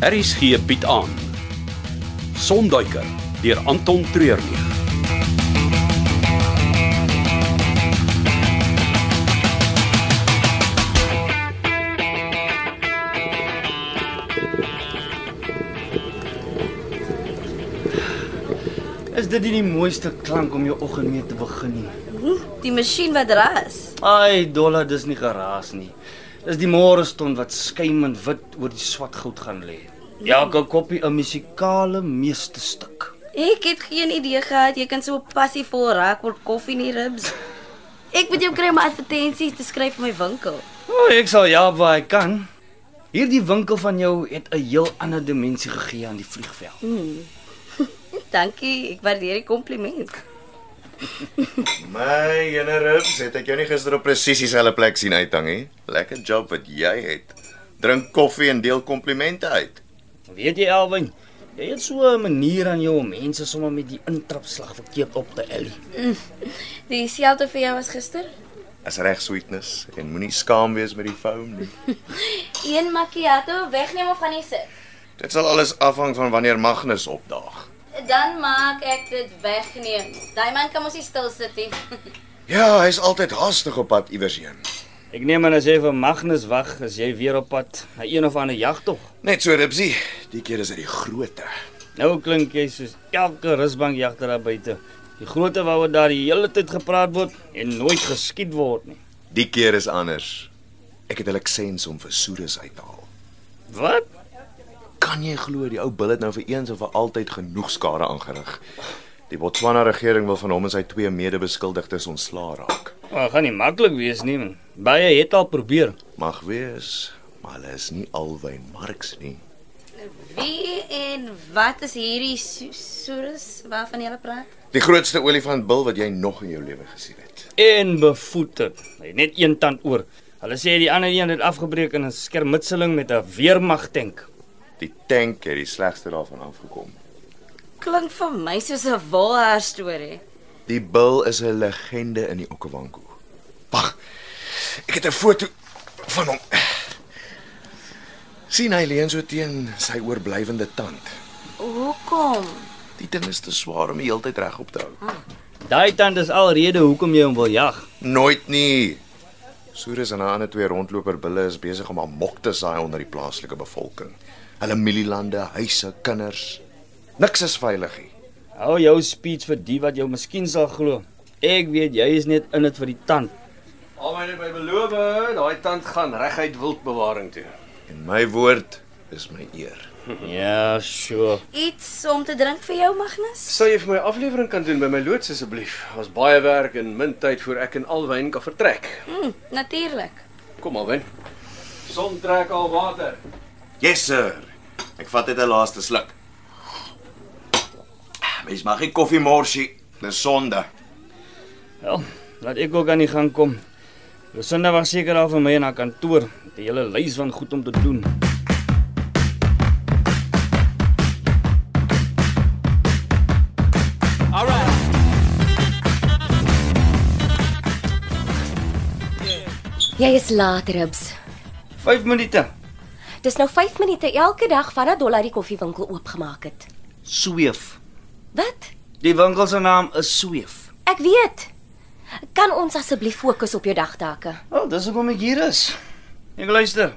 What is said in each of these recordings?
Aries gee Piet aan. Sonduiker deur Anton Treurnig. Is dit nie die mooiste klank om jou oggend mee te begin nie? Die masjien wat ras. Ai, Dolla, dis nie geraas nie. Dis die môre stond wat skuimend wit oor die swart goud gaan lê. Elke koppie 'n musikale meesterstuk. Ek het geen idee gehad jy kan so passievol raak oor koffie die ribs. Ek moet jou kry om advertensies te skryf vir my winkel. O, oh, ek sal ja waar ek kan. Hierdie winkel van jou het 'n heel ander dimensie gegee aan die vliegveld. Dankie, ek waardeer die kompliment. My jene ribs, het ek jou nie gister op presies dieselfde plek sien uithang nie? Lekker job wat jy het. Drink koffie en deel komplimente uit. Weet jy Alwyn, jy het so 'n manier aan jou om mense sommer met die intrapslag verkeerd op te ellie. Dieselfde vir jou as gister? Is reg sweetness en moenie skaam wees met die foam nie. Een macchiato wegneem of gaan jy sit? Dit sal alles afhang van wanneer Magnus opdaag. Dan maak ek dit wegneem. Daai man kan mos nie stil sit nie. Ja, hy's altyd haastig op pad iewers heen. Ek neem aan as jy vir Magnus wag, as jy weer op pad na een of ander jagtog. Net so ribsie, die keer is dit die grootte. Nou klink jy soos elke rusbankjagter daar buite. Die grootte waaroor daar die hele tyd gepraat word en nooit geskiet word nie. Die keer is anders. Ek het 'n lisens om vir Soeres uit te haal. Wat? Kan jy glo die ou bil het nou vir eens en vir altyd genoeg skade aangerig? Die Botswana regering wil van hom en sy twee mede-beskuldigdes ontslaa raak. Maar gaan nie maklik wees nie. man. Baie het al probeer. Mag wees, maar hulle is nie alwyn Marx nie. Wie en wat is hierdie Soeres waarvan jy praat? Die grootste olifantbil wat jy nog in jou lewe gesien het. En bevoeter. Hy net een tand oor. Hulle sê die ander een het afgebreek in 'n skermutseling met 'n weermagtank. Die tank het die slegste daarvan afgekom. Klink vir my soos 'n wolhaar storie. Die bil is 'n legende in die Okavango. Wag. Ek het 'n foto van hom. sien hy leun so teen sy oorblywende tand. Hoekom? Die ding is te swaar om die hele tyd regop te hou. Daai tand is alrede hoekom jy hom wil jag. Nooit nie. Soeres en 'n ander twee rondloper bulle is besig om amok te saai onder die plaaslike bevolking. Hulle mielielande, huise, kinders. Niks is veilig nie. Hou jou speech vir die wat jou miskien sal glo. Ek weet jy is net in dit vir die tand. Al my net by beloof, daai tand gaan reguit wildbewaring toe. En my woord is my eer. Ja, sure. Iets om te drink vir jou, Magnus? Sal jy vir my aflewering kan doen by my loods asseblief? Ons baie werk en min tyd voor ek en Alwyn kan vertrek. Hm, natuurlik. Kom Alwyn. Son trek al water. Yes sir. Ek vat net 'n laaste sluk. Mens mag nie koffie morsie. Dis sonde. Wel, laat ek ook aan die gang kom. Lucinda was seker al vir my in haar kantoor, met 'n hele lys van goed om te doen. Jy is laat, Ribs. 5 minute. Dis nou 5 minute elke dag vandat Dollar die koffiewinkel oopgemaak het. Sweef. Wat? Die winkel se naam is Sweef. Ek weet. Kan ons asseblief fokus op jou dagtake? Wel, dis hoekom ek hier is. Ek luister.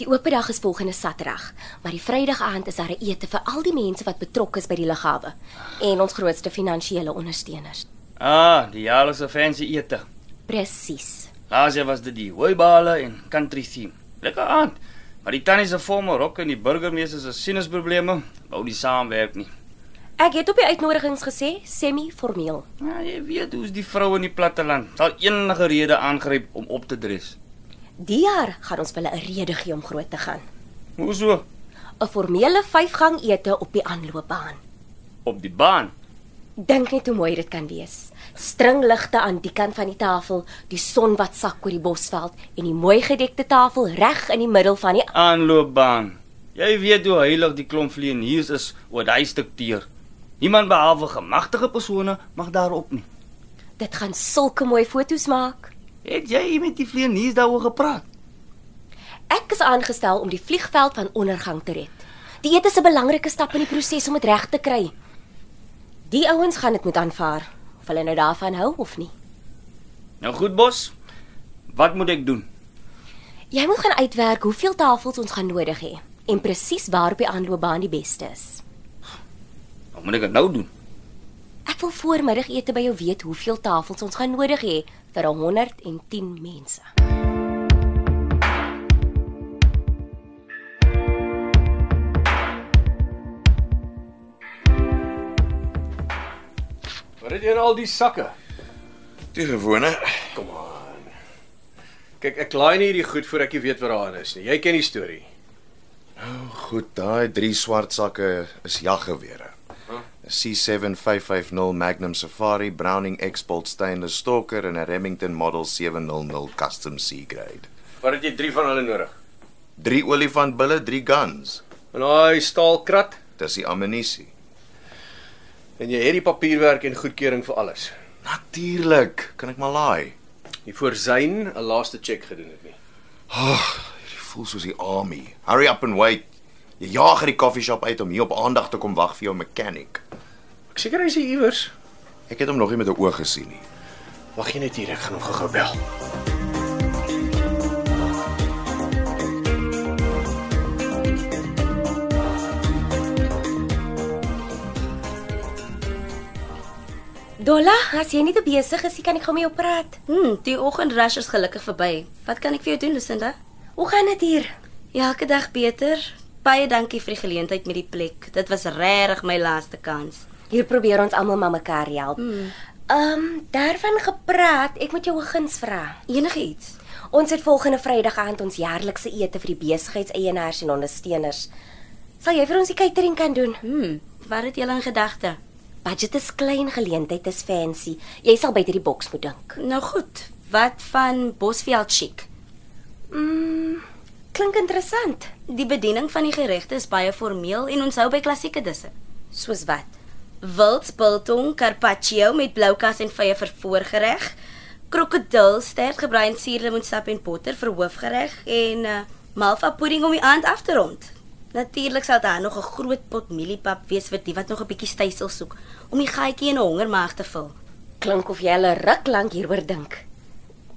Die oop dag is volgende Saterdag, maar die Vrydag aand is daar 'n ete vir al die mense wat betrokke is by die lughawe en ons grootste finansiële ondersteuners. Ah, die jaarlikse fancy ete. Presies. Laas jaar was dit die hooibale en country theme. Lekker aand. Maar die tannie se forme rok en die burgemeester se sinusprobleme wou nie saamwerk nie. Ek het op die uitnodigings gesê semi-formeel. Ja, jy weet hoe's die vroue in die platteland. Sal enige rede aangryp om op te dres. Die jaar gaan ons hulle 'n rede gee om groot te gaan. Hoe so? 'n Formele vyfgang ete op die aanloopbaan. Op die baan. Dink net hoe mooi dit kan wees. Stringligte aan die kant van die tafel, die son wat sak oor die bosveld en die mooi gedekte tafel reg in die middel van die Aanloopbaan. Jy weet hoe heilig die klomp vleeniers is oor daai stuk teer. Niemand behalwe gemagtige persone mag daarop nie. Dit gaan sulke mooi foto's maak. Het jy met die vleeniers daaroor gepraat? Ek is aangestel om die vliegveld van ondergang te red. Die eet is 'n belangrike stap in die proses om dit reg te kry. Die ouens gaan dit moet aanvaar, of hulle nou daarvan hou of nie. Nou goed, bos. Wat moet ek doen? Jy moet gaan uitwerk hoeveel tafels ons gaan nodig hê en presies waar op die aanloopbaan die beste is. Wat moet ek nou doen? Ek wil voormiddagete by jou weet hoeveel tafels ons gaan nodig hê vir 110 mense. Wat het jy in al die sakke? Die gewone. Kom aan. Kyk, ek laai nie hierdie goed voor ek weet wat daarin is nie. Jy ken die storie. Goed, daai drie swart sakke is jaggewere. 'n C7550 Magnum Safari Browning X-Bolt stainless stalker en 'n Remington Model 700 Custom C grade. Wat het jy drie van hulle nodig? Drie olifantbulle, drie guns. En daai staalkrat Dis die ammunisie. En jy het die papierwerk en goedkeuring vir alles. Natuurlik, kan ek maar laai. Die voorsyn 'n laaste check gedoen het nie. Hierdie voel soos die army. Hurry up and wait. Jy jaag uit die koffieshop uit om hier op aandag te kom wag vir jou mechanic. Ek seker hy is hier iewers. Ek het hom nog nie met 'n oog gesien nie. Wag jy net hier, ek gaan hom gou-gou bel. Dolla, as jy nie te besig is, kan ek gou met jou praat. Hm, die oggendrush is gelukkig verby. Wat kan ek vir jou doen, Lucinda? Hoe gaan dit hier? Ja, elke dag beter. Baie dankie vir die geleentheid met die plek. Dit was regtig my laaste kans. Hier probeer ons almal maar mekaar help. Ehm, um, daarvan gepraat, ek moet jou 'n guns vra. Enige iets. Ons het volgende Vrydag aand ons jaarlikse ete vir die besigheidseienaars en ondersteuners. Sal jy vir ons die catering kan doen? Hm, wat het julle in gedagte? Budget is klein, geleentheid is fancy. Jy sal buite die boks moet dink. Nou goed. Wat van Bosveld chic? Mm, klink interessant. Die bediening van die geregte is baie formeel en ons hou by klassieke disse. Soos wat? Wildspiltong carpaccio met bloukas en vye vir voorgereg, krokodilstert gebraai in suurlemoensap en botter vir hoofgereg en uh, malva pudding om die aand af te rond. Natuurlik sal daar nog 'n groot pot mieliepap wees vir die wat nog 'n bietjie stysel soek om die gaatjie in 'n hongermaag te vul. Klink of jy al 'n ruk lank hieroor dink.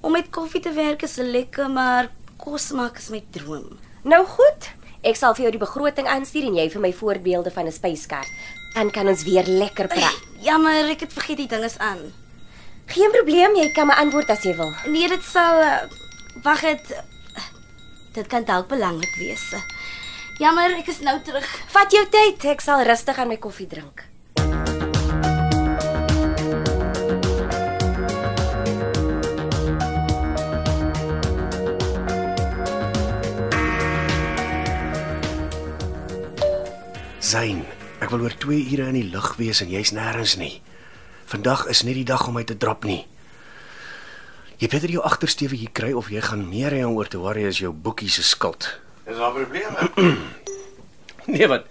Om met koffie te werk is lekker, maar kos maak is my droom. Nou goed. Ek sal vir jou die begroting aanstuur en jy vir my voorbeelde van 'n spyskaart. Dan kan ons weer lekker praat. Jammer, ek het vergeet die ding is aan. Geen probleem, jy kan my antwoord as jy wil. Nee, dit sal uh, wag dit dit kan dalk belangrik wees. Jammer, ek is nou terug. Vat jou tyd, ek sal rustig aan my koffie drink. Zain, ek wil oor 2 ure in die lug wees en jy's nêrens nie. Vandag is nie die dag om my te drop nie. Jy beter jou agtersteewe hier kry of jy gaan meer hê om oor te worry as jou boekie se skuld. Is daar probleme? Nee, wat?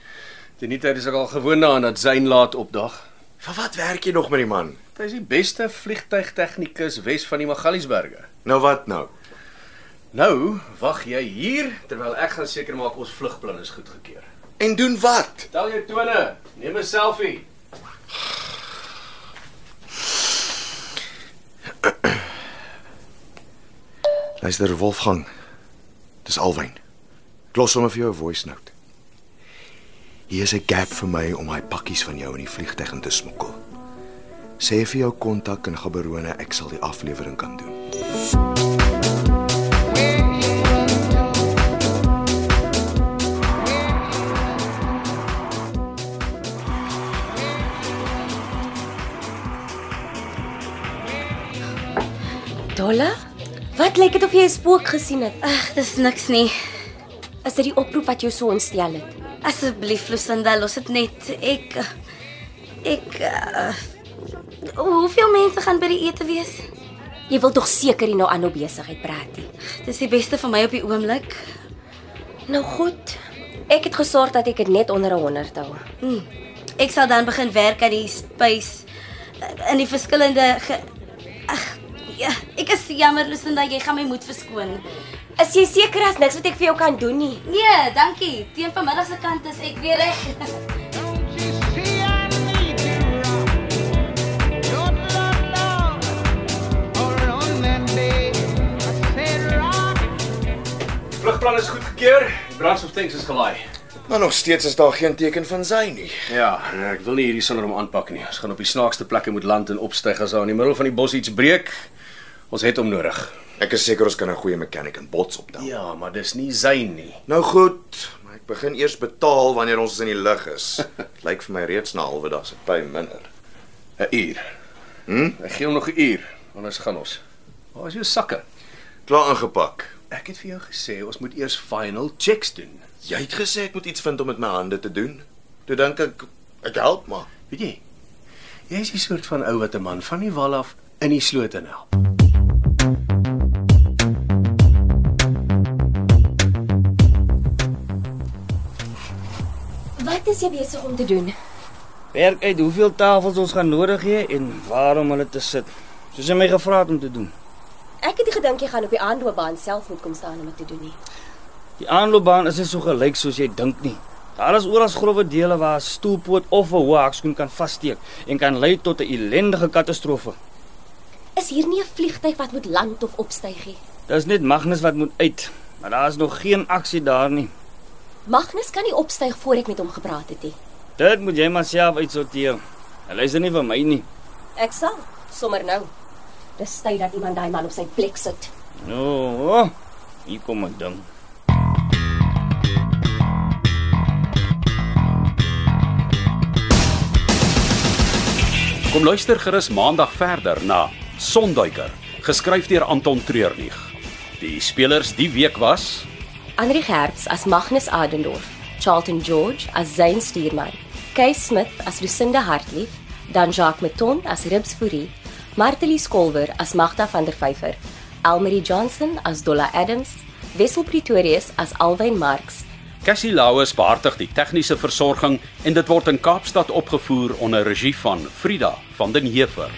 Tyd is ek al gewoond daaraan dat Zain laat opdag. Vir wat werk jy nog met die man? Hy is die beste vliegtuigtegnikus Wes van die Magaliesberge. Nou wat nou? Nou, wag jy hier terwyl ek gaan seker maak ons vlugplan is goedgekeur. En doen wat? Tel jou tone, neem 'n selfie. Luister Wolfgang. Dis Alwyn. Los sommer vir jou 'n voice note. Hier is 'n gap vir my om my pakkies van jou in die vliegtuig in te smokkel. Sê vir jou kontak in Gaborone ek sal die aflewering kan doen. Dolla? Wat lyk dit of jy 'n spook gesien het? Ag, dis niks nie. Is dit die oproep wat jou so ontstel het? Asseblief, Lucinda, los dit net. Ek ek uh, Hoeveel mense gaan by die ete wees? Jy wil tog seker nie nou aanhou besigheid praat nie. Dis die beste vir my op die oomblik. Nou goed. Ek het gesorg dat ek dit net onder 'n 100 hou. Hm. Ek sal dan begin werk aan die space in die verskillende. Ag, ja, ek is jammer Lucinda, jy gaan my moet verskoon. Is jy seker as niks wat ek vir jou kan doen nie? Nee, dankie. Teen vanmiddag se kant is ek weer reg. See, I need you, Lord, Lord, Lord. Oh, on that day, I said, rock. Vlugplan is. Die brandstoftanks is gelaai. Maar nog steeds is daar geen teken van sy nie. Ja, ek wil nie hierdie sonder hom aanpak nie. Ons gaan op die snaakste plekke moet land en opstyg as daar in die middel van die bos iets breek. Ons het hom nodig. Ek is seker ons kan 'n goeie mechanic in bots optel. Ja, maar dis nie Zayn nie. Nou goed, maar ek begin eers betaal wanneer ons in die lug is. Lyk vir my reeds na 'n halwe dag se pay minder. 'n Uur. Hm? Ek gee hom nog 'n uur, anders gaan ons. Waar is jou sakke? Klaar ingepak. Ek het vir jou gesê ons moet eers final checks doen. Jy het gesê ek moet iets vind om met my hande te doen. Toe dink ek ek help maar. Weet jy? Jy is die soort van ou wat 'n man van die wal af in die sloot help. Wat is jy besig om te doen? Werk uit hoeveel tafels ons gaan nodig hê en waar om hulle te sit. Soos jy my gevra het om te doen. Ek het nie gedink jy gaan op die aanloopbaan self moet kom staan om dit te doen nie. Die aanloopbaan is nie so gelyk soos jy dink nie. Daar is oral grouwe dele waar 'n stoelpoot of 'n hoë hakskoen kan vassteek en kan lei tot 'n ellendige katastrofe. Is hier nie 'n vliegtyg wat moet land of opstyg nie? Dis net Magnus wat moet uit, maar daar is nog geen aksie daar nie. Magnus kan nie opstyg voor ek met hom gepraat het nie. Dit moet jy maar self uitsorteer. Hy luister nie vir my nie. Ek sal sommer nou. Dis tyd dat iemand daai man op sy plek sit. No, hier kom 'n ding. Kom luister gerus maandag verder na Sonduiker, geskryf deur Anton Treurnig. Die spelers die week was Andri Gerbs as Magnus Adendorf, Charlton George as Zayn Stuurman, Kay Smith as Lucinda Hartlief, dan Jacques Meton as Ribs Fourie, Martelie Skolwer as Magda van der Vyver, Elmarie Johnson as Dolla Adams, Wessel Pretorius as Alwyn Marx, Cassie Lauers behartig die tegniese versorging en dit word in Kaapstad opgevoer onder regie van Frida van den Heever.